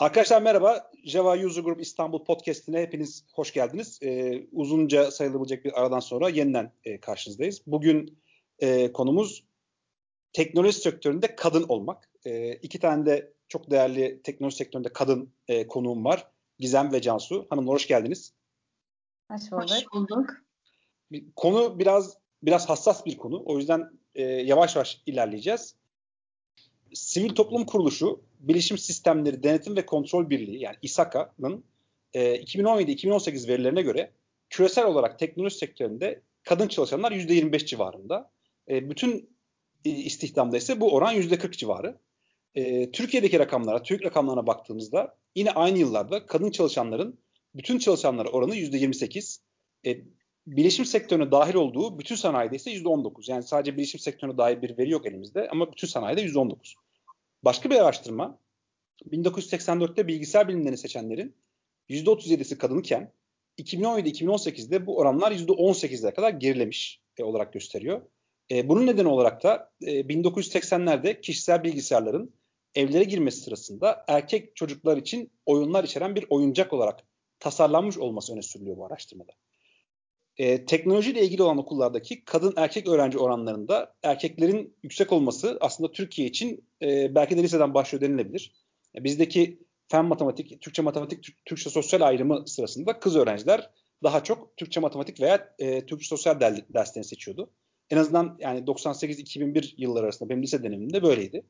Arkadaşlar merhaba. Java User Group İstanbul Podcast'ine hepiniz hoş geldiniz. Ee, uzunca sayılabilecek bir aradan sonra yeniden e, karşınızdayız. Bugün e, konumuz teknoloji sektöründe kadın olmak. E, iki tane de çok değerli teknoloji sektöründe kadın e, konuğum var. Gizem ve Cansu. Hanımlar hoş geldiniz. Hoş bulduk. Hoş bulduk. Konu biraz biraz hassas bir konu. O yüzden e, yavaş yavaş ilerleyeceğiz. Sivil Toplum Kuruluşu Bilişim Sistemleri Denetim ve Kontrol Birliği yani İSAKA'nın e, 2017-2018 verilerine göre küresel olarak teknoloji sektöründe kadın çalışanlar %25 civarında. E, bütün e, istihdamda ise bu oran %40 civarı. E, Türkiye'deki rakamlara, TÜİK rakamlarına baktığımızda yine aynı yıllarda kadın çalışanların bütün çalışanlara oranı %28. E, bilişim sektörüne dahil olduğu bütün sanayide ise %19. Yani sadece bilişim sektörüne dair bir veri yok elimizde ama bütün sanayide %19. Başka bir araştırma 1984'te bilgisayar bilimlerini seçenlerin %37'si kadınken 2017-2018'de bu oranlar %18'lere kadar gerilemiş e, olarak gösteriyor. E, bunun nedeni olarak da e, 1980'lerde kişisel bilgisayarların evlere girmesi sırasında erkek çocuklar için oyunlar içeren bir oyuncak olarak tasarlanmış olması öne sürülüyor bu araştırmada. E, teknolojiyle ilgili olan okullardaki kadın erkek öğrenci oranlarında erkeklerin yüksek olması aslında Türkiye için e, belki de liseden başlıyor denilebilir. E, bizdeki fen matematik, Türkçe matematik, Türkçe sosyal ayrımı sırasında kız öğrenciler daha çok Türkçe matematik veya e, Türkçe sosyal derslerini seçiyordu. En azından yani 98-2001 yılları arasında benim lise dönemimde böyleydi.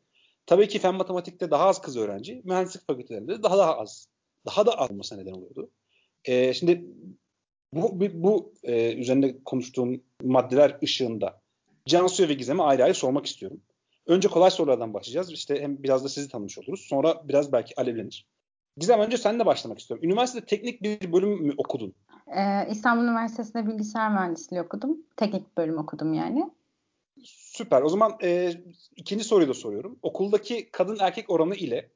Tabii ki fen matematikte daha az kız öğrenci, mühendislik fakültelerinde daha daha az, daha da az olmasına neden oluyordu. E, şimdi bu, bu, e, üzerinde konuştuğum maddeler ışığında Cansu'ya ve Gizem'e ayrı ayrı sormak istiyorum. Önce kolay sorulardan başlayacağız. İşte hem biraz da sizi tanımış oluruz. Sonra biraz belki alevlenir. Gizem önce seninle başlamak istiyorum. Üniversitede teknik bir bölüm mü okudun? Ee, İstanbul Üniversitesi'nde bilgisayar mühendisliği okudum. Teknik bölüm okudum yani. Süper. O zaman e, ikinci soruyu da soruyorum. Okuldaki kadın erkek oranı ile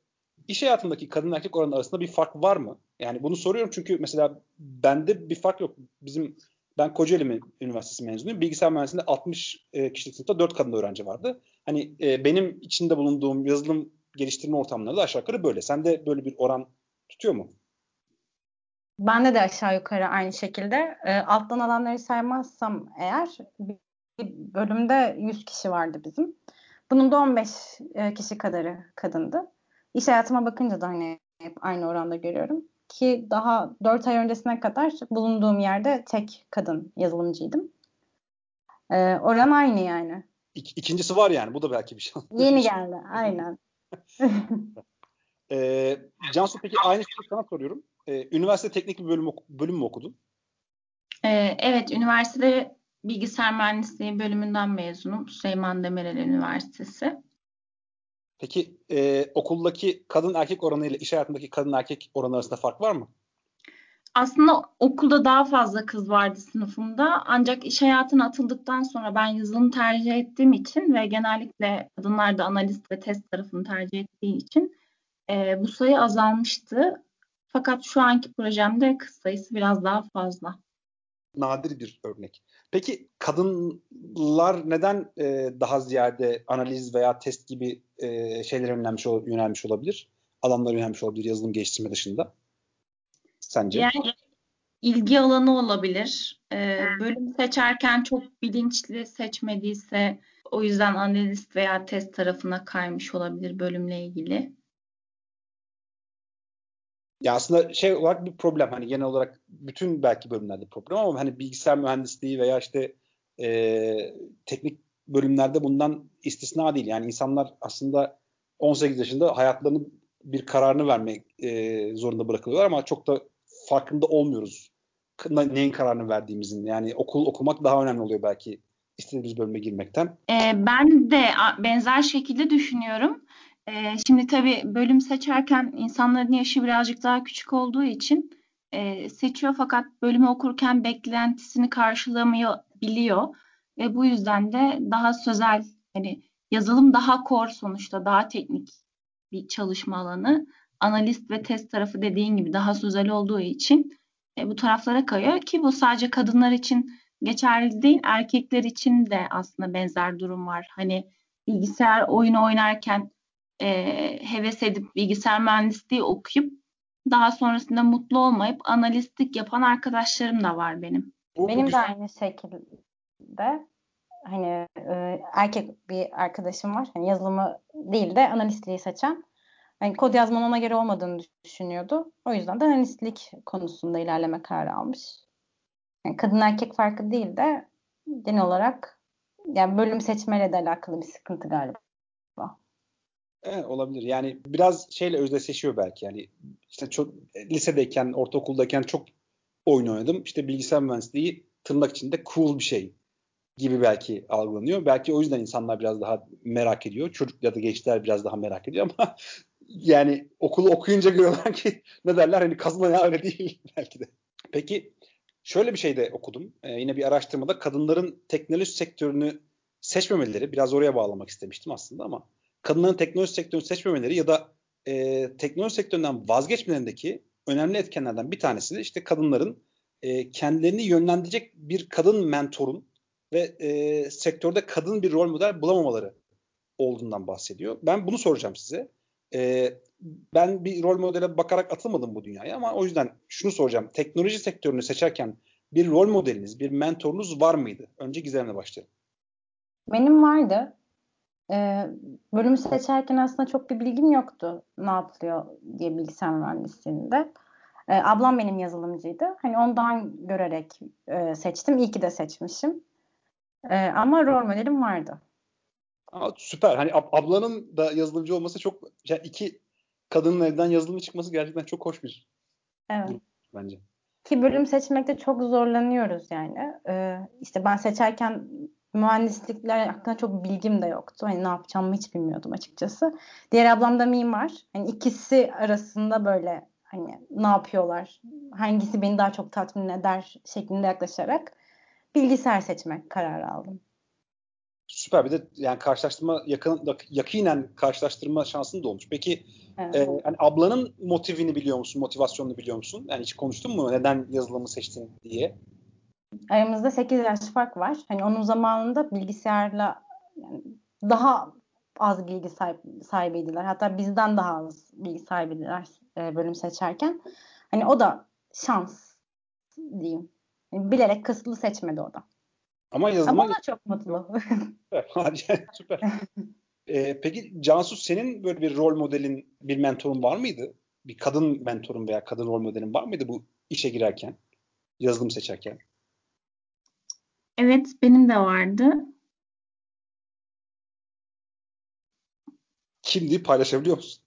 iş hayatındaki kadın erkek oranı arasında bir fark var mı? Yani bunu soruyorum çünkü mesela bende bir fark yok. Bizim ben Kocaeli Üniversitesi mezunuyum. Bilgisayar mühendisliğinde 60 e, kişilik sınıfta 4 kadın öğrenci vardı. Hani e, benim içinde bulunduğum yazılım geliştirme ortamları da aşağı yukarı böyle. Sende böyle bir oran tutuyor mu? Bende de aşağı yukarı aynı şekilde. E, alttan alanları saymazsam eğer bir bölümde 100 kişi vardı bizim. Bunun da 15 e, kişi kadarı kadındı. İş hayatıma bakınca da hani hep aynı oranda görüyorum. Ki daha 4 ay öncesine kadar bulunduğum yerde tek kadın yazılımcıydım. Ee, oran aynı yani. İk, ikincisi var yani. Bu da belki bir şey. Yeni geldi. Aynen. ee, Cansu peki aynı şeyi sana soruyorum. Ee, üniversite teknik bir bölüm, bölüm mü okudun? Ee, evet. Üniversitede bilgisayar mühendisliği bölümünden mezunum. Süleyman Demirel Üniversitesi. Peki e, okuldaki kadın erkek oranı ile iş hayatındaki kadın erkek oranı arasında fark var mı? Aslında okulda daha fazla kız vardı sınıfımda. Ancak iş hayatına atıldıktan sonra ben yazılım tercih ettiğim için ve genellikle kadınlar da analist ve test tarafını tercih ettiği için e, bu sayı azalmıştı. Fakat şu anki projemde kız sayısı biraz daha fazla. Nadir bir örnek. Peki kadınlar neden e, daha ziyade analiz veya test gibi e, şeylere yönelmiş, yönelmiş olabilir? Alanlara yönelmiş olabilir yazılım geliştirme dışında? Sence? Yani ilgi alanı olabilir. Ee, bölüm seçerken çok bilinçli seçmediyse o yüzden analist veya test tarafına kaymış olabilir bölümle ilgili. Ya aslında şey olarak bir problem hani genel olarak bütün belki bölümlerde problem ama hani bilgisayar mühendisliği veya işte e, teknik bölümlerde bundan istisna değil. Yani insanlar aslında 18 yaşında hayatlarının bir kararını vermek e, zorunda bırakılıyorlar ama çok da farkında olmuyoruz neyin kararını verdiğimizin. Yani okul okumak daha önemli oluyor belki istediğimiz bölüme girmekten. Ee, ben de benzer şekilde düşünüyorum. Ee, şimdi tabii bölüm seçerken insanların yaşı birazcık daha küçük olduğu için e, seçiyor fakat bölümü okurken beklentisini karşılamıyor biliyor ve bu yüzden de daha sözel hani yazılım daha core sonuçta daha teknik bir çalışma alanı. Analist ve test tarafı dediğin gibi daha sözel olduğu için e, bu taraflara kayıyor ki bu sadece kadınlar için geçerli değil erkekler için de aslında benzer durum var. Hani bilgisayar oyunu oynarken e, heves edip bilgisayar mühendisliği okuyup daha sonrasında mutlu olmayıp analistlik yapan arkadaşlarım da var benim. benim de aynı şekilde hani e, erkek bir arkadaşım var. Hani yazılımı değil de analistliği seçen. Yani kod yazmanın ona göre olmadığını düşünüyordu. O yüzden de analistlik konusunda ilerleme kararı almış. Yani kadın erkek farkı değil de genel olarak yani bölüm seçmeyle de alakalı bir sıkıntı galiba. Evet, olabilir. Yani biraz şeyle özdeşleşiyor belki. Yani işte çok lisedeyken, ortaokuldayken çok oyun oynadım. İşte bilgisayar mühendisliği tırnak içinde cool bir şey gibi belki algılanıyor. Belki o yüzden insanlar biraz daha merak ediyor. Çocuk ya da gençler biraz daha merak ediyor ama yani okulu okuyunca görüyorlar ki ne derler hani kazma ya öyle değil belki de. Peki şöyle bir şey de okudum. Ee, yine bir araştırmada kadınların teknoloji sektörünü seçmemeleri biraz oraya bağlamak istemiştim aslında ama kadınların teknoloji sektörünü seçmemeleri ya da e, teknoloji sektöründen vazgeçmelerindeki önemli etkenlerden bir tanesi de işte kadınların e, kendilerini yönlendirecek bir kadın mentorun ve e, sektörde kadın bir rol model bulamamaları olduğundan bahsediyor. Ben bunu soracağım size. E, ben bir rol modele bakarak atılmadım bu dünyaya ama o yüzden şunu soracağım. Teknoloji sektörünü seçerken bir rol modeliniz, bir mentorunuz var mıydı? Önce Gizem'le başlayalım. Benim vardı. Ee, bölümü seçerken aslında çok bir bilgim yoktu ne yapılıyor diye bilgisayar mühendisliğinde. Ee, ablam benim yazılımcıydı. Hani ondan görerek e, seçtim. İyi ki de seçmişim. Ee, ama rol modelim vardı. Aa, süper. Hani ab- ablanın da yazılımcı olması çok yani iki kadının evden yazılımcı çıkması gerçekten çok hoş bir evet. bence. Ki bölüm seçmekte çok zorlanıyoruz yani. Ee, işte ben seçerken mühendislikler hakkında çok bilgim de yoktu. Hani ne yapacağımı hiç bilmiyordum açıkçası. Diğer ablam da mimar. Hani ikisi arasında böyle hani ne yapıyorlar, hangisi beni daha çok tatmin eder şeklinde yaklaşarak bilgisayar seçmek kararı aldım. Süper bir de yani karşılaştırma yakın yakinen karşılaştırma şansın da olmuş. Peki evet. e, hani ablanın motivini biliyor musun? Motivasyonunu biliyor musun? Yani hiç konuştun mu neden yazılımı seçtin diye? Aramızda 8 yaş fark var. Hani onun zamanında bilgisayarla yani daha az bilgi sahip, sahibiydiler. Hatta bizden daha az bilgi sahibiydiler e, bölüm seçerken. Hani o da şans diyeyim. Yani bilerek kısıtlı seçmedi o da. Ama yazılıma... Ama da çok mutlu. süper. süper. Ee, peki Cansu senin böyle bir rol modelin, bir mentorun var mıydı? Bir kadın mentorun veya kadın rol modelin var mıydı bu işe girerken? Yazılım seçerken? Evet benim de vardı. Kimdi paylaşabiliyor musun?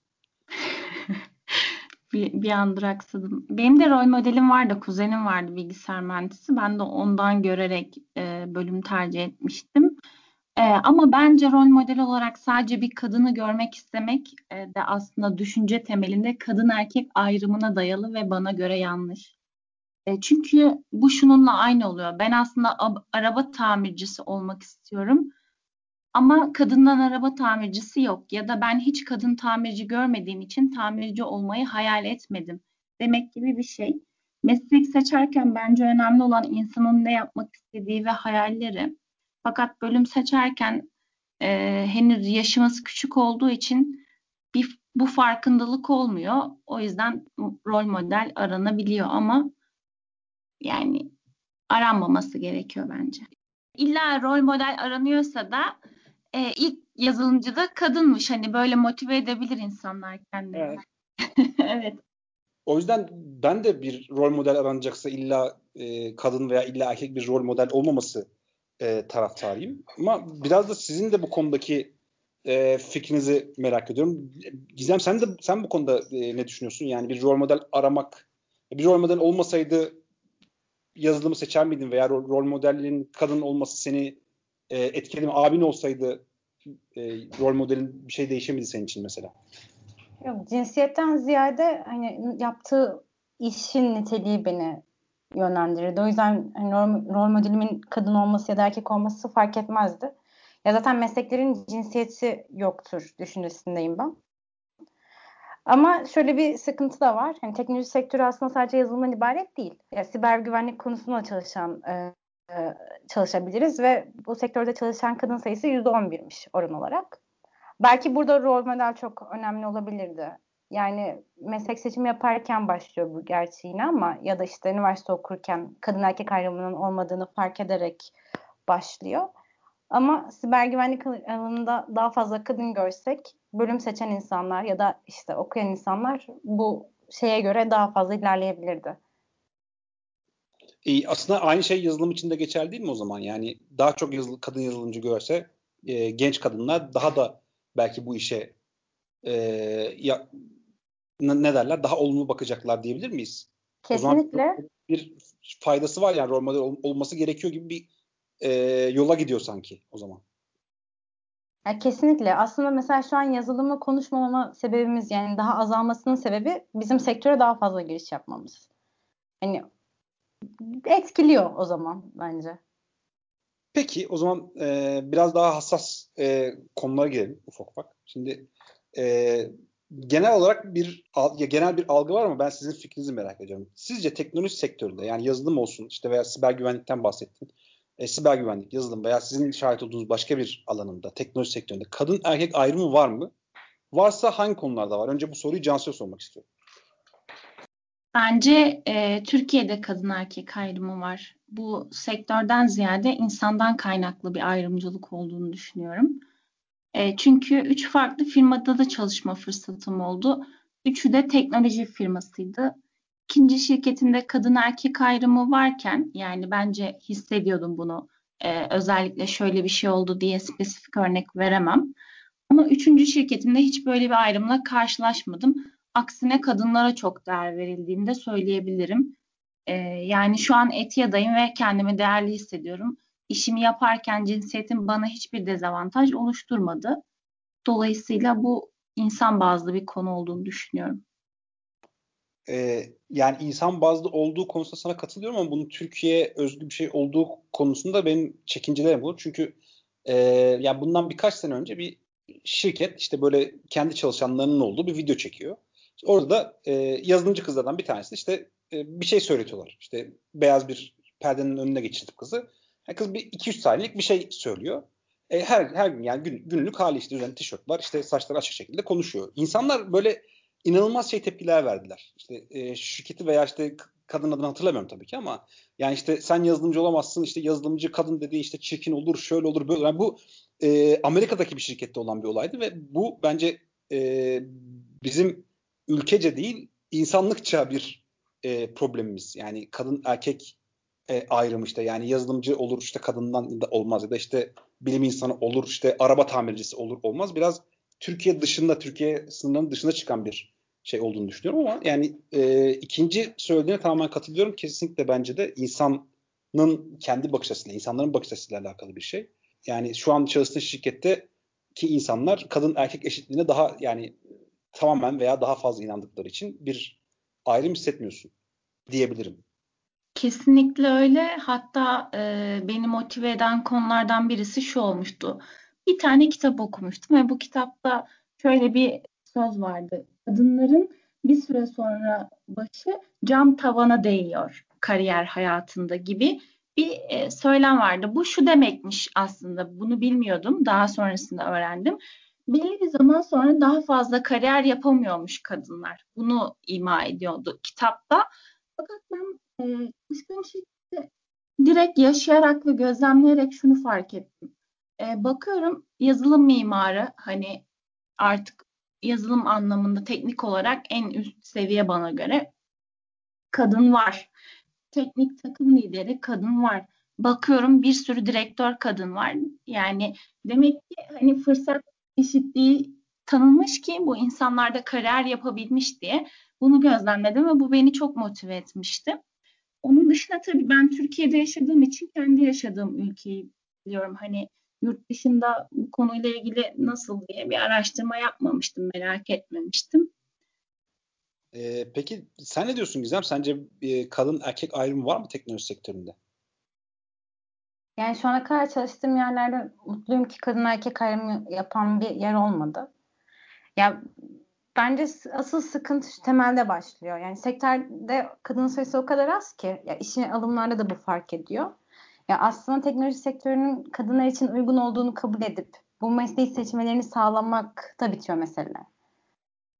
bir, bir an duraksadım. Benim de rol modelim vardı, kuzenim vardı bilgisayar mühendisi. Ben de ondan görerek e, bölüm tercih etmiştim. E, ama bence rol model olarak sadece bir kadını görmek istemek e, de aslında düşünce temelinde kadın erkek ayrımına dayalı ve bana göre yanlış. E, çünkü bu şununla aynı oluyor. Ben aslında araba tamircisi olmak istiyorum. Ama kadından araba tamircisi yok ya da ben hiç kadın tamirci görmediğim için tamirci olmayı hayal etmedim demek gibi bir şey. Meslek seçerken bence önemli olan insanın ne yapmak istediği ve hayalleri. Fakat bölüm seçerken e, henüz yaşımız küçük olduğu için bir, bu farkındalık olmuyor. O yüzden rol model aranabiliyor ama yani aranmaması gerekiyor bence. İlla rol model aranıyorsa da e, ilk yazılımcı da kadınmış. Hani böyle motive edebilir insanlar kendilerini. Evet. evet. O yüzden ben de bir rol model aranacaksa illa e, kadın veya illa erkek bir rol model olmaması e, taraftarıyım. Ama biraz da sizin de bu konudaki e, fikrinizi merak ediyorum. Gizem sen de sen bu konuda e, ne düşünüyorsun? Yani bir rol model aramak bir rol model olmasaydı yazılımı seçer miydin veya rol, rol modelin kadın olması seni e, etkiledi mi? Abin olsaydı e, rol modelin bir şey değişir miydi senin için mesela? Yok cinsiyetten ziyade hani yaptığı işin niteliği beni yönlendirirdi. O yüzden hani rol, rol modelimin kadın olması ya da erkek olması fark etmezdi. Ya zaten mesleklerin cinsiyeti yoktur düşüncesindeyim ben. Ama şöyle bir sıkıntı da var. Hani teknoloji sektörü aslında sadece yazılımdan ibaret değil. Ya siber güvenlik konusunda çalışan e, e, çalışabiliriz ve bu sektörde çalışan kadın sayısı %11'miş oran olarak. belki burada rol model çok önemli olabilirdi. Yani meslek seçimi yaparken başlıyor bu gerçeğine ama ya da işte üniversite okurken kadın erkek ayrımının olmadığını fark ederek başlıyor. Ama siber güvenlik alanında daha fazla kadın görsek bölüm seçen insanlar ya da işte okuyan insanlar bu şeye göre daha fazla ilerleyebilirdi. E, aslında aynı şey yazılım için de geçerli değil mi o zaman? Yani daha çok yazılı, kadın yazılımcı görse e, genç kadınlar daha da belki bu işe e, ya, ne derler daha olumlu bakacaklar diyebilir miyiz? Kesinlikle. O zaman bir faydası var yani rol model ol, olması gerekiyor gibi bir e, yola gidiyor sanki o zaman. Ya kesinlikle. Aslında mesela şu an yazılımı konuşmamama sebebimiz yani daha azalmasının sebebi bizim sektöre daha fazla giriş yapmamız. Hani etkiliyor o zaman bence. Peki o zaman e, biraz daha hassas e, konulara gelelim ufak ufak. Şimdi e, genel olarak bir ya genel bir algı var ama ben sizin fikrinizi merak ediyorum. Sizce teknoloji sektöründe yani yazılım olsun işte veya siber güvenlikten bahsettin. E, siber güvenlik, yazılım veya sizin şahit olduğunuz başka bir alanında, teknoloji sektöründe kadın erkek ayrımı var mı? Varsa hangi konularda var? Önce bu soruyu Cansu'ya sormak istiyorum. Bence e, Türkiye'de kadın erkek ayrımı var. Bu sektörden ziyade insandan kaynaklı bir ayrımcılık olduğunu düşünüyorum. E, çünkü üç farklı firmada da çalışma fırsatım oldu. Üçü de teknoloji firmasıydı. İkinci şirketinde kadın erkek ayrımı varken yani bence hissediyordum bunu. E, özellikle şöyle bir şey oldu diye spesifik örnek veremem. Ama üçüncü şirketimde hiç böyle bir ayrımla karşılaşmadım. Aksine kadınlara çok değer verildiğini de söyleyebilirim. Ee, yani şu an Etia'dayım ve kendimi değerli hissediyorum. İşimi yaparken cinsiyetim bana hiçbir dezavantaj oluşturmadı. Dolayısıyla bu insan bazlı bir konu olduğunu düşünüyorum. Ee, yani insan bazlı olduğu konusunda sana katılıyorum ama bunun Türkiye özgü bir şey olduğu konusunda benim çekincelerim bu. Çünkü e, yani bundan birkaç sene önce bir şirket işte böyle kendi çalışanlarının olduğu bir video çekiyor. Orada da e, yazılımcı kızlardan bir tanesi işte e, bir şey söyletiyorlar. İşte beyaz bir perdenin önüne geçirtip kızı. Yani kız bir 2-3 saniyelik bir şey söylüyor. E, her her gün yani gün, günlük hali işte üzerinde tişört var. İşte saçları açık şekilde konuşuyor. İnsanlar böyle inanılmaz şey tepkiler verdiler. İşte e, şirketi veya işte kadın adını hatırlamıyorum tabii ki ama yani işte sen yazılımcı olamazsın işte yazılımcı kadın dediği işte çirkin olur şöyle olur böyle. Yani bu e, Amerika'daki bir şirkette olan bir olaydı ve bu bence e, bizim ülkece değil insanlıkça bir e, problemimiz. Yani kadın erkek e, ayrımı işte yani yazılımcı olur işte kadından da olmaz ya da işte bilim insanı olur işte araba tamircisi olur olmaz. Biraz Türkiye dışında Türkiye sınırlarının dışına çıkan bir şey olduğunu düşünüyorum ama yani e, ikinci söylediğine tamamen katılıyorum. Kesinlikle bence de insanın kendi bakış açısıyla, insanların bakış açısıyla alakalı bir şey. Yani şu an çalıştığın şirkette ki insanlar kadın erkek eşitliğine daha yani tamamen veya daha fazla inandıkları için bir ayrım hissetmiyorsun diyebilirim. Kesinlikle öyle. Hatta e, beni motive eden konulardan birisi şu olmuştu. Bir tane kitap okumuştum ve bu kitapta şöyle bir söz vardı. Kadınların bir süre sonra başı cam tavana değiyor kariyer hayatında gibi bir e, söylem vardı. Bu şu demekmiş aslında. Bunu bilmiyordum. Daha sonrasında öğrendim belli bir zaman sonra daha fazla kariyer yapamıyormuş kadınlar. Bunu ima ediyordu kitapta. Fakat ben e, şirkette direkt yaşayarak ve gözlemleyerek şunu fark ettim. E, bakıyorum yazılım mimarı hani artık yazılım anlamında teknik olarak en üst seviye bana göre kadın var. Teknik takım lideri kadın var. Bakıyorum bir sürü direktör kadın var. Yani demek ki hani fırsat eşitliği tanınmış ki bu insanlarda kariyer yapabilmiş diye bunu gözlemledim ve bu beni çok motive etmişti. Onun dışında tabii ben Türkiye'de yaşadığım için kendi yaşadığım ülkeyi biliyorum. Hani yurt dışında bu konuyla ilgili nasıl diye bir araştırma yapmamıştım, merak etmemiştim. Ee, peki sen ne diyorsun Gizem? Sence e, kadın erkek ayrımı var mı teknoloji sektöründe? Yani şu ana kadar çalıştığım yerlerde mutluyum ki kadın erkek ayrımı yapan bir yer olmadı. Ya bence asıl sıkıntı şu temelde başlıyor. Yani sektörde kadın sayısı o kadar az ki ya işine alımlarda da bu fark ediyor. Ya aslında teknoloji sektörünün kadınlar için uygun olduğunu kabul edip bu mesleği seçmelerini sağlamak da bitiyor meseleler.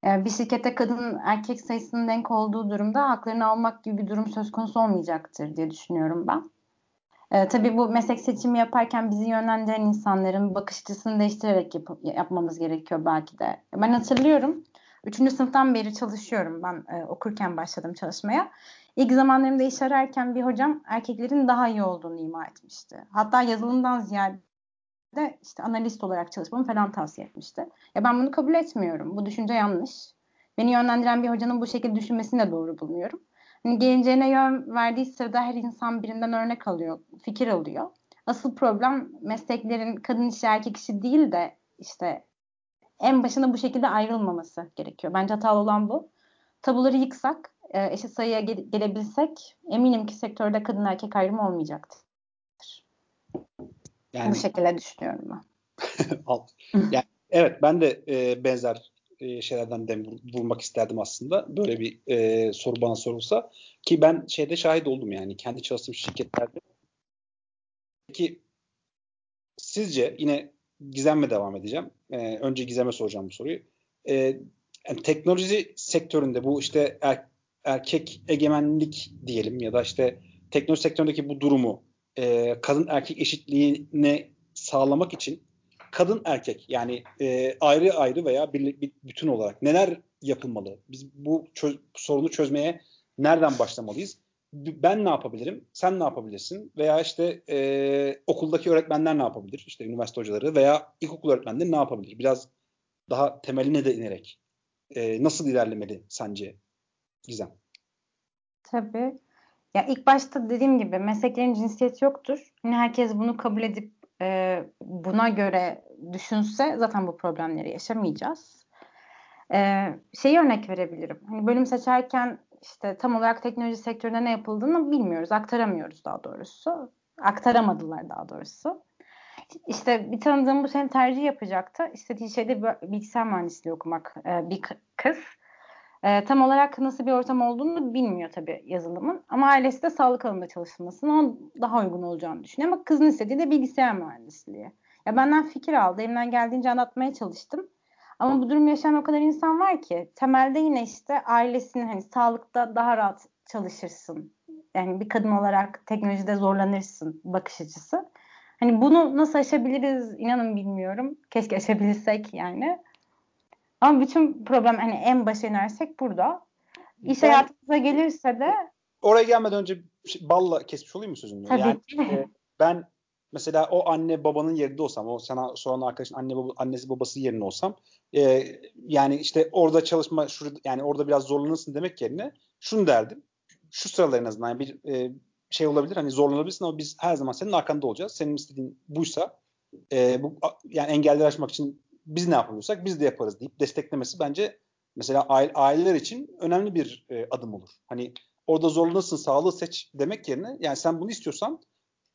Yani bir şirkette kadın erkek sayısının denk olduğu durumda haklarını almak gibi bir durum söz konusu olmayacaktır diye düşünüyorum ben. Ee, tabii bu meslek seçimi yaparken bizi yönlendiren insanların bakış açısını değiştirerek yap- yapmamız gerekiyor belki de. Ben hatırlıyorum. Üçüncü sınıftan beri çalışıyorum. Ben e, okurken başladım çalışmaya. İlk zamanlarımda iş ararken bir hocam erkeklerin daha iyi olduğunu ima etmişti. Hatta yazılımdan ziyade de işte analist olarak çalışmamı falan tavsiye etmişti. Ya ben bunu kabul etmiyorum. Bu düşünce yanlış. Beni yönlendiren bir hocanın bu şekilde düşünmesini de doğru bulmuyorum. Hani geleceğine yön verdiği sırada her insan birinden örnek alıyor, fikir alıyor. Asıl problem mesleklerin kadın işi erkek işi değil de işte en başında bu şekilde ayrılmaması gerekiyor. Bence hatalı olan bu. Tabuları yıksak, e, eşit sayıya gele- gelebilsek eminim ki sektörde kadın erkek ayrımı olmayacaktır. Yani Bu şekilde düşünüyorum ben. Yani, evet ben de e, benzer e, şeylerden dem vurmak isterdim aslında. Böyle bir e, soru bana sorulsa. Ki ben şeyde şahit oldum yani. Kendi çalıştığım şirketlerde. Ki sizce yine Gizem'le devam edeceğim. E, önce Gizem'e soracağım bu soruyu. E, yani teknoloji sektöründe bu işte er, erkek egemenlik diyelim ya da işte teknoloji sektöründeki bu durumu e, kadın erkek eşitliğini sağlamak için kadın erkek yani e, ayrı ayrı veya bir, bir bütün olarak neler yapılmalı? Biz bu çöz, sorunu çözmeye nereden başlamalıyız? Ben ne yapabilirim? Sen ne yapabilirsin? Veya işte e, okuldaki öğretmenler ne yapabilir? İşte üniversite hocaları veya ilkokul öğretmenleri ne yapabilir? Biraz daha temeline de inerek e, nasıl ilerlemeli sence Gizem? Tabii. Ya ilk başta dediğim gibi mesleklerin cinsiyeti yoktur. Hani herkes bunu kabul edip e, buna göre düşünse zaten bu problemleri yaşamayacağız. E, şeyi örnek verebilirim. Hani bölüm seçerken işte tam olarak teknoloji sektöründe ne yapıldığını bilmiyoruz, aktaramıyoruz daha doğrusu. Aktaramadılar daha doğrusu. İşte bir tanıdığım bu sene tercih yapacaktı. İstediği şeyde bilgisayar mühendisliği okumak e, bir kız. E, tam olarak nasıl bir ortam olduğunu bilmiyor tabii yazılımın. Ama ailesi de sağlık alanında çalışmasının daha uygun olacağını düşünüyor. Ama kızın istediği de bilgisayar mühendisliği. Ya benden fikir aldı. Elimden geldiğince anlatmaya çalıştım. Ama bu durum yaşayan o kadar insan var ki temelde yine işte ailesinin hani sağlıkta daha rahat çalışırsın. Yani bir kadın olarak teknolojide zorlanırsın bakış açısı. Hani bunu nasıl aşabiliriz inanın bilmiyorum. Keşke aşabilsek yani. Ama bütün problem hani en başa inersek burada. İş ben, hayatımıza gelirse de oraya gelmeden önce şey, balla kesmiş olayım mı sözünü? Tabii yani, ki. E, ben mesela o anne babanın yerinde olsam, o sana soran arkadaşın anne baba, annesi babası yerine olsam, e, yani işte orada çalışma, şurada, yani orada biraz zorlanırsın demek yerine şunu derdim. Şu sıralar en azından yani bir e, şey olabilir hani zorlanabilirsin ama biz her zaman senin arkanda olacağız. Senin istediğin buysa e, bu yani engelleri aşmak için biz ne yapabiliyorsak biz de yaparız deyip desteklemesi bence mesela aileler için önemli bir e, adım olur. Hani orada zorlanırsın sağlığı seç demek yerine yani sen bunu istiyorsan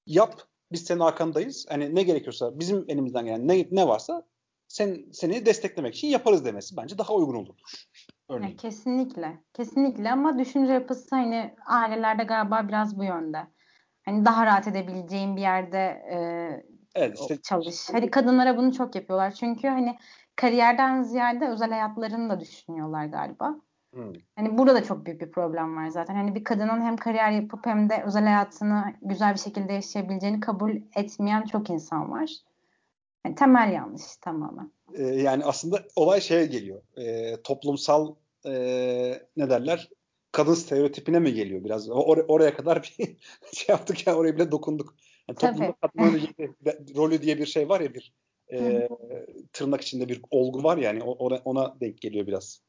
yap biz senin arkandayız. Hani ne gerekiyorsa bizim elimizden gelen ne, ne varsa sen seni desteklemek için yaparız demesi bence daha uygun olur. Örneğin. kesinlikle. Kesinlikle ama düşünce yapısı hani ailelerde galiba biraz bu yönde. Hani daha rahat edebileceğin bir yerde e, evet, işte, çalış. Hani kadınlara bunu çok yapıyorlar. Çünkü hani kariyerden ziyade özel hayatlarını da düşünüyorlar galiba. Hmm. Hani burada da çok büyük bir problem var zaten. Hani bir kadının hem kariyer yapıp hem de özel hayatını güzel bir şekilde yaşayabileceğini kabul etmeyen çok insan var. Yani temel yanlış tamamen. Ee, yani aslında olay şeye geliyor. Ee, toplumsal e, ne derler? Kadın stereotipine mi geliyor biraz? Or- oraya kadar bir şey yaptık ya oraya bile dokunduk. Yani toplumda kadın rolü diye bir şey var ya bir e, tırnak içinde bir olgu var yani ona, ona denk geliyor biraz.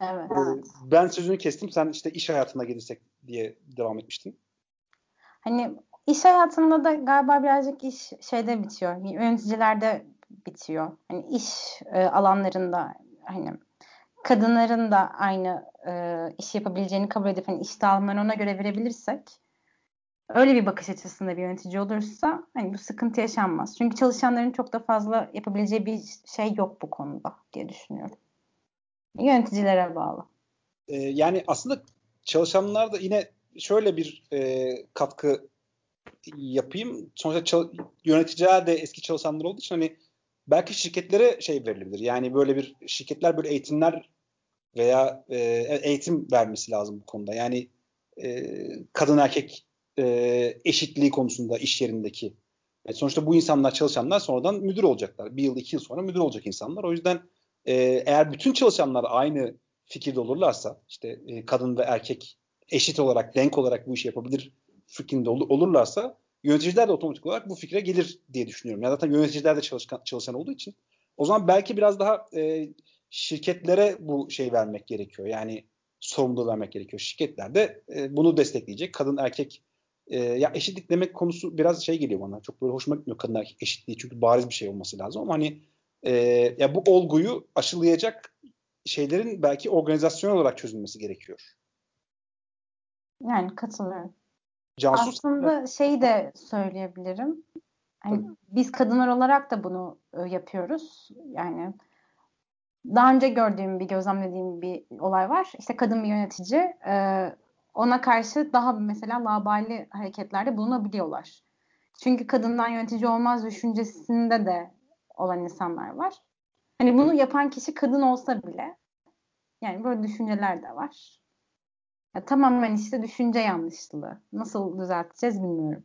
Evet, ee. Ben sözünü kestim. Sen işte iş hayatına gelirsek diye devam etmiştin. Hani iş hayatında da galiba birazcık iş şeyde bitiyor. Yöneticilerde bitiyor. Hani iş e, alanlarında hani kadınların da aynı e, iş yapabileceğini kabul edip hani iş dağılımlarını ona göre verebilirsek öyle bir bakış açısında bir yönetici olursa hani bu sıkıntı yaşanmaz. Çünkü çalışanların çok da fazla yapabileceği bir şey yok bu konuda diye düşünüyorum. Yöneticilere bağlı. Ee, yani aslında çalışanlar da yine şöyle bir e, katkı yapayım. Sonuçta yöneticiler de eski çalışanlar olduğu için hani belki şirketlere şey verilebilir. Yani böyle bir şirketler böyle eğitimler veya e, eğitim vermesi lazım bu konuda. Yani e, kadın erkek e, eşitliği konusunda iş yerindeki. Yani sonuçta bu insanlar çalışanlar sonradan müdür olacaklar. Bir yıl iki yıl sonra müdür olacak insanlar. O yüzden e, eğer bütün çalışanlar aynı fikirde olurlarsa işte e, kadın ve erkek eşit olarak denk olarak bu işi yapabilir fikrinde ol, olurlarsa yöneticiler de otomatik olarak bu fikre gelir diye düşünüyorum. Ya zaten yöneticiler de çalışkan, çalışan olduğu için. O zaman belki biraz daha e, şirketlere bu şey vermek gerekiyor. Yani sorumluluğu vermek gerekiyor. Şirketler de e, bunu destekleyecek. Kadın erkek e, ya eşitlik demek konusu biraz şey geliyor bana. Çok böyle hoşuma gitmiyor kadın erkek eşitliği çünkü bariz bir şey olması lazım ama hani e, ya bu olguyu aşılayacak şeylerin belki organizasyon olarak çözülmesi gerekiyor. Yani katılıyorum. Cansu Aslında şeyi de söyleyebilirim. Yani biz kadınlar olarak da bunu e, yapıyoruz. Yani daha önce gördüğüm bir gözlemlediğim bir olay var. İşte kadın bir yönetici e, ona karşı daha mesela labali hareketlerde bulunabiliyorlar. Çünkü kadından yönetici olmaz düşüncesinde de olan insanlar var. Hani bunu yapan kişi kadın olsa bile yani böyle düşünceler de var. Ya, tamamen işte düşünce yanlışlığı. Nasıl düzelteceğiz bilmiyorum.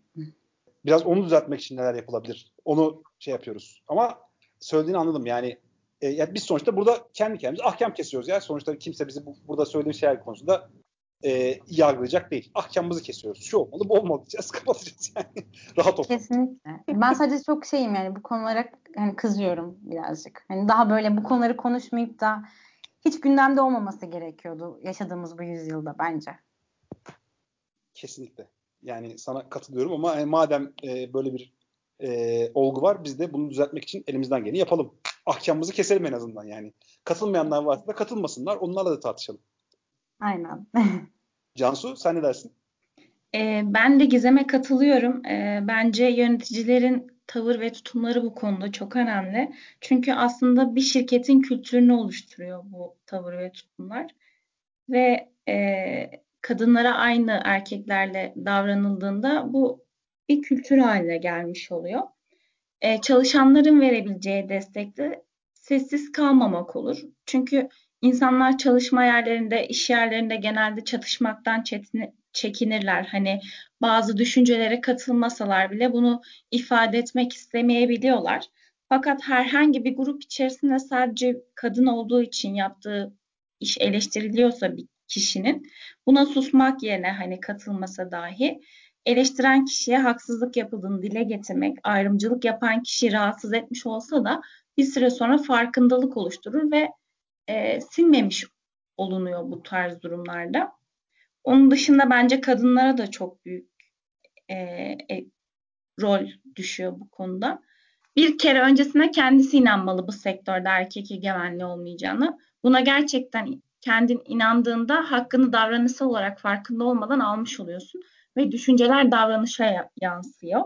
Biraz onu düzeltmek için neler yapılabilir? Onu şey yapıyoruz. Ama söylediğini anladım. Yani e, yani biz sonuçta burada kendi kendimize ahkam kesiyoruz ya. Sonuçta kimse bizi bu, burada söylediğim şeyler konusunda e, yargılayacak değil. Ahkamımızı kesiyoruz. Şu olmalı, bu olmalı diyeceğiz. Kapatacağız yani. Rahat ol. Kesinlikle. Ben sadece çok şeyim yani bu konulara hani kızıyorum birazcık. Hani daha böyle bu konuları konuşmayıp da hiç gündemde olmaması gerekiyordu yaşadığımız bu yüzyılda bence. Kesinlikle. Yani sana katılıyorum ama yani madem e, böyle bir e, olgu var biz de bunu düzeltmek için elimizden geleni yapalım. Ahkamımızı keselim en azından yani. Katılmayanlar varsa da katılmasınlar. Onlarla da tartışalım. Aynen. Cansu sen ne dersin? E, ben de Gizem'e katılıyorum. E, bence yöneticilerin tavır ve tutumları bu konuda çok önemli. Çünkü aslında bir şirketin kültürünü oluşturuyor bu tavır ve tutumlar. Ve e, kadınlara aynı erkeklerle davranıldığında bu bir kültür haline gelmiş oluyor. E, çalışanların verebileceği destekle sessiz kalmamak olur. Çünkü insanlar çalışma yerlerinde, iş yerlerinde genelde çatışmaktan çekinirler. Hani bazı düşüncelere katılmasalar bile bunu ifade etmek istemeyebiliyorlar. Fakat herhangi bir grup içerisinde sadece kadın olduğu için yaptığı iş eleştiriliyorsa bir kişinin buna susmak yerine hani katılmasa dahi eleştiren kişiye haksızlık yapıldığını dile getirmek, ayrımcılık yapan kişiyi rahatsız etmiş olsa da bir süre sonra farkındalık oluşturur ve e, sinmemiş olunuyor bu tarz durumlarda. Onun dışında bence kadınlara da çok büyük e, e, rol düşüyor bu konuda. Bir kere öncesine kendisi inanmalı bu sektörde erkek egemenliği olmayacağını. Buna gerçekten kendin inandığında hakkını davranışsal olarak farkında olmadan almış oluyorsun ve düşünceler davranışa yansıyor.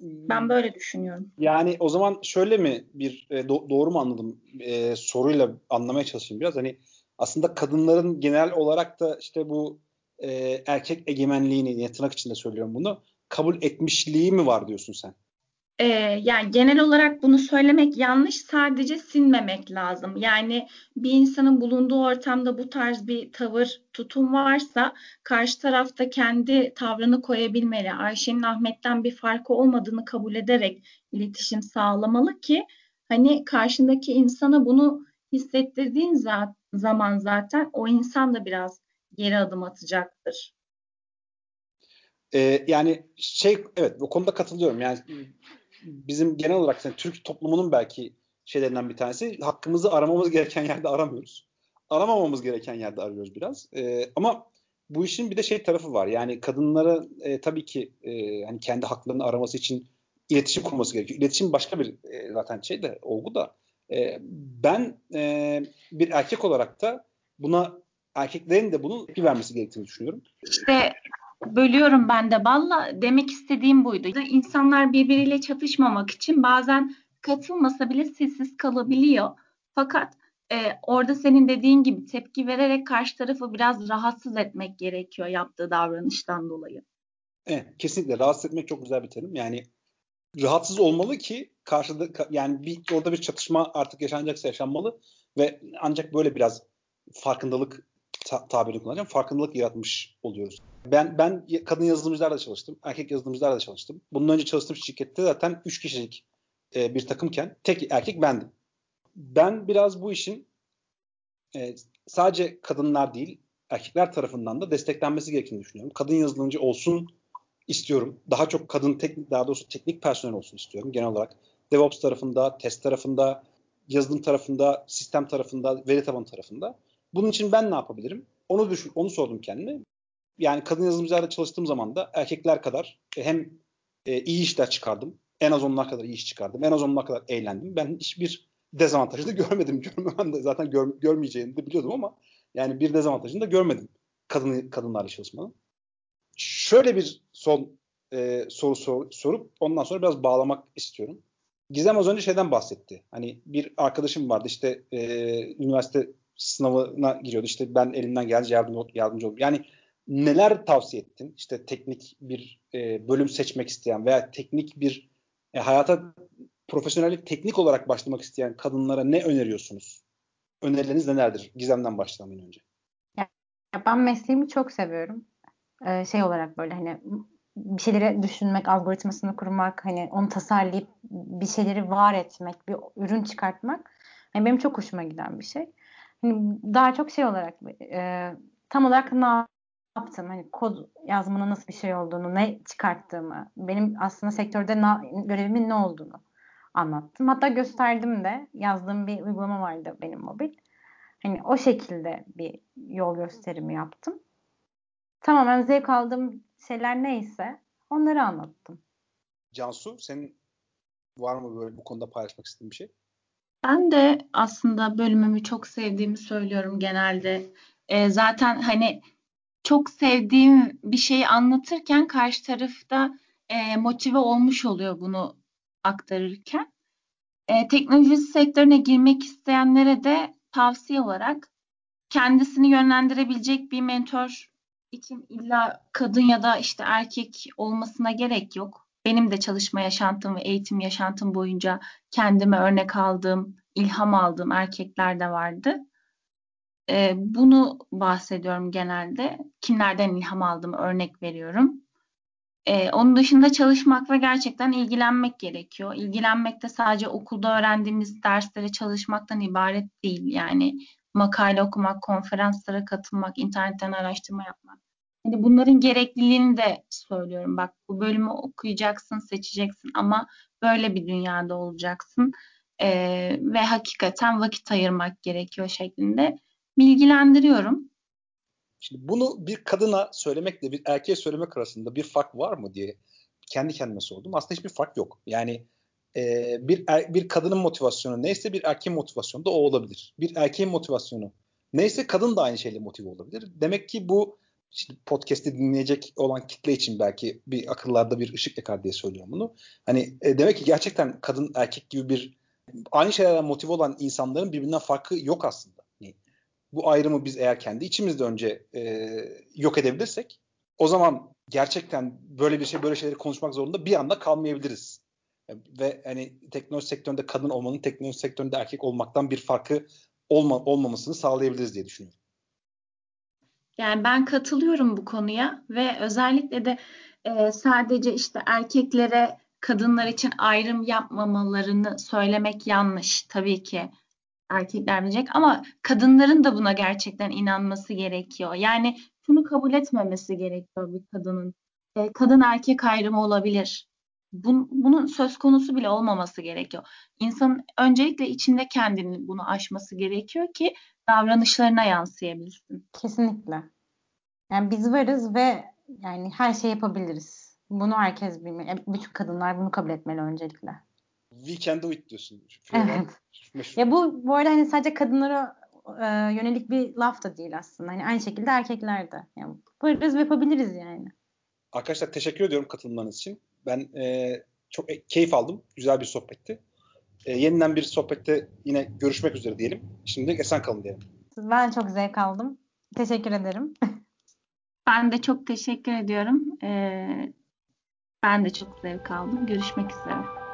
Ben böyle düşünüyorum. Yani o zaman şöyle mi bir e, do- doğru mu anladım e, soruyla anlamaya çalışayım biraz. Hani aslında kadınların genel olarak da işte bu e, erkek egemenliğini yani tırnak içinde söylüyorum bunu kabul etmişliği mi var diyorsun sen? Ee, yani genel olarak bunu söylemek yanlış. Sadece sinmemek lazım. Yani bir insanın bulunduğu ortamda bu tarz bir tavır, tutum varsa karşı tarafta kendi tavrını koyabilmeli. Ayşe'nin Ahmet'ten bir farkı olmadığını kabul ederek iletişim sağlamalı ki hani karşındaki insana bunu hissettirdiğin zaman zaten o insan da biraz geri adım atacaktır. Ee, yani şey evet bu konuda katılıyorum. Yani bizim genel olarak yani Türk toplumunun belki şeylerinden bir tanesi hakkımızı aramamız gereken yerde aramıyoruz. Aramamamız gereken yerde arıyoruz biraz. Ee, ama bu işin bir de şey tarafı var. Yani kadınlara e, tabii ki e, hani kendi haklarını araması için iletişim kurması gerekiyor. İletişim başka bir e, zaten şey de olgu da. E, ben e, bir erkek olarak da buna erkeklerin de bunun tepki vermesi gerektiğini düşünüyorum. İşte bölüyorum ben de balla demek istediğim buydu. İnsanlar birbiriyle çatışmamak için bazen katılmasa bile sessiz kalabiliyor. Fakat e, orada senin dediğin gibi tepki vererek karşı tarafı biraz rahatsız etmek gerekiyor yaptığı davranıştan dolayı. Evet, kesinlikle rahatsız etmek çok güzel bir terim. Yani rahatsız olmalı ki karşıda yani bir orada bir çatışma artık yaşanacaksa yaşanmalı ve ancak böyle biraz farkındalık ta- tabirini kullanacağım. Farkındalık yaratmış oluyoruz. Ben ben kadın yazılımcılarla çalıştım. Erkek yazılımcılarla çalıştım. Bundan önce çalıştığım şirkette zaten 3 kişilik e, bir takımken tek erkek bendim. Ben biraz bu işin e, sadece kadınlar değil erkekler tarafından da desteklenmesi gerektiğini düşünüyorum. Kadın yazılımcı olsun istiyorum. Daha çok kadın teknik daha doğrusu teknik personel olsun istiyorum genel olarak. DevOps tarafında, test tarafında, yazılım tarafında, sistem tarafında, veri tabanı tarafında. Bunun için ben ne yapabilirim? Onu düşün, onu sordum kendime. Yani kadın yazılımcılarla çalıştığım zaman da erkekler kadar hem e, iyi işler çıkardım. En az onlar kadar iyi iş çıkardım. En az onlar kadar eğlendim. Ben hiçbir dezavantajı da görmedim. Görmemem de zaten gör, görmeyeceğini de biliyordum ama yani bir dezavantajını da görmedim kadın kadınlarla çalışmanın. Şöyle bir son e, soru sor, sorup ondan sonra biraz bağlamak istiyorum. Gizem az önce şeyden bahsetti. Hani bir arkadaşım vardı işte e, üniversite sınavına giriyordu. İşte ben elimden geldiğince yardım, yardımcı oldum. Yani neler tavsiye ettin? İşte teknik bir e, bölüm seçmek isteyen veya teknik bir e, hayata profesyonellik teknik olarak başlamak isteyen kadınlara ne öneriyorsunuz? Önerileriniz nelerdir? Gizem'den başlamayın önce. Ya, ben mesleğimi çok seviyorum. Ee, şey olarak böyle hani bir şeyleri düşünmek, algoritmasını kurmak, hani onu tasarlayıp bir şeyleri var etmek, bir ürün çıkartmak hani benim çok hoşuma giden bir şey. Hani daha çok şey olarak e, tam olarak ne yaptım, hani kod yazmanın nasıl bir şey olduğunu, ne çıkarttığımı, benim aslında sektörde na, görevimin ne olduğunu anlattım. Hatta gösterdim de yazdığım bir uygulama vardı benim mobil. Hani o şekilde bir yol gösterimi yaptım. Tamamen zevk aldığım şeyler neyse onları anlattım. Cansu senin var mı böyle bu konuda paylaşmak istediğin bir şey? Ben de aslında bölümümü çok sevdiğimi söylüyorum genelde. E, zaten hani çok sevdiğim bir şeyi anlatırken karşı tarafta e, motive olmuş oluyor bunu aktarırken. E, teknoloji sektörüne girmek isteyenlere de tavsiye olarak kendisini yönlendirebilecek bir mentor için illa kadın ya da işte erkek olmasına gerek yok. Benim de çalışma yaşantım ve eğitim yaşantım boyunca kendime örnek aldığım, ilham aldığım erkekler de vardı. Ee, bunu bahsediyorum genelde. Kimlerden ilham aldığımı örnek veriyorum. Ee, onun dışında çalışmakla gerçekten ilgilenmek gerekiyor. İlgilenmek de sadece okulda öğrendiğimiz derslere çalışmaktan ibaret değil. Yani makale okumak, konferanslara katılmak, internetten araştırma yapmak. Hani bunların gerekliliğini de söylüyorum. Bak bu bölümü okuyacaksın, seçeceksin ama böyle bir dünyada olacaksın. Ee, ve hakikaten vakit ayırmak gerekiyor şeklinde bilgilendiriyorum. Şimdi bunu bir kadına söylemekle bir erkeğe söylemek arasında bir fark var mı diye kendi kendime sordum. Aslında hiçbir fark yok. Yani e, bir er, bir kadının motivasyonu neyse bir erkeğin motivasyonu da o olabilir. Bir erkeğin motivasyonu neyse kadın da aynı şeyle motive olabilir. Demek ki bu işte podcast'i dinleyecek olan kitle için belki bir akıllarda bir ışık yakar diye söylüyorum bunu. Hani e, demek ki gerçekten kadın erkek gibi bir aynı şeylerden motive olan insanların birbirinden farkı yok aslında. Yani bu ayrımı biz eğer kendi içimizde önce e, yok edebilirsek o zaman gerçekten böyle bir şey böyle şeyleri konuşmak zorunda bir anda kalmayabiliriz. Ve hani teknoloji sektöründe kadın olmanın teknoloji sektöründe erkek olmaktan bir farkı olma, olmamasını sağlayabiliriz diye düşünüyorum. Yani ben katılıyorum bu konuya ve özellikle de e, sadece işte erkeklere kadınlar için ayrım yapmamalarını söylemek yanlış tabii ki erkekler bilecek ama kadınların da buna gerçekten inanması gerekiyor. Yani şunu kabul etmemesi gerekiyor bir kadının. E, kadın erkek ayrımı olabilir. Bun, bunun söz konusu bile olmaması gerekiyor. İnsanın öncelikle içinde kendini bunu aşması gerekiyor ki davranışlarına yansıyabilsin. Kesinlikle. Yani biz varız ve yani her şey yapabiliriz. Bunu herkes bilmeli. Bütün kadınlar bunu kabul etmeli öncelikle. We can do it diyorsun. Evet. Ya bu bu arada hani sadece kadınlara e, yönelik bir laf da değil aslında. Hani aynı şekilde erkekler de. Yani varız ve yapabiliriz yani. Arkadaşlar teşekkür ediyorum katılmanız için. Ben e, çok keyif aldım. Güzel bir sohbetti. E, yeniden bir sohbette yine görüşmek üzere diyelim. Şimdi esen kalın diyelim. Ben çok zevk aldım. Teşekkür ederim. Ben de çok teşekkür ediyorum. Ee, Ben de çok zevk aldım. Görüşmek üzere.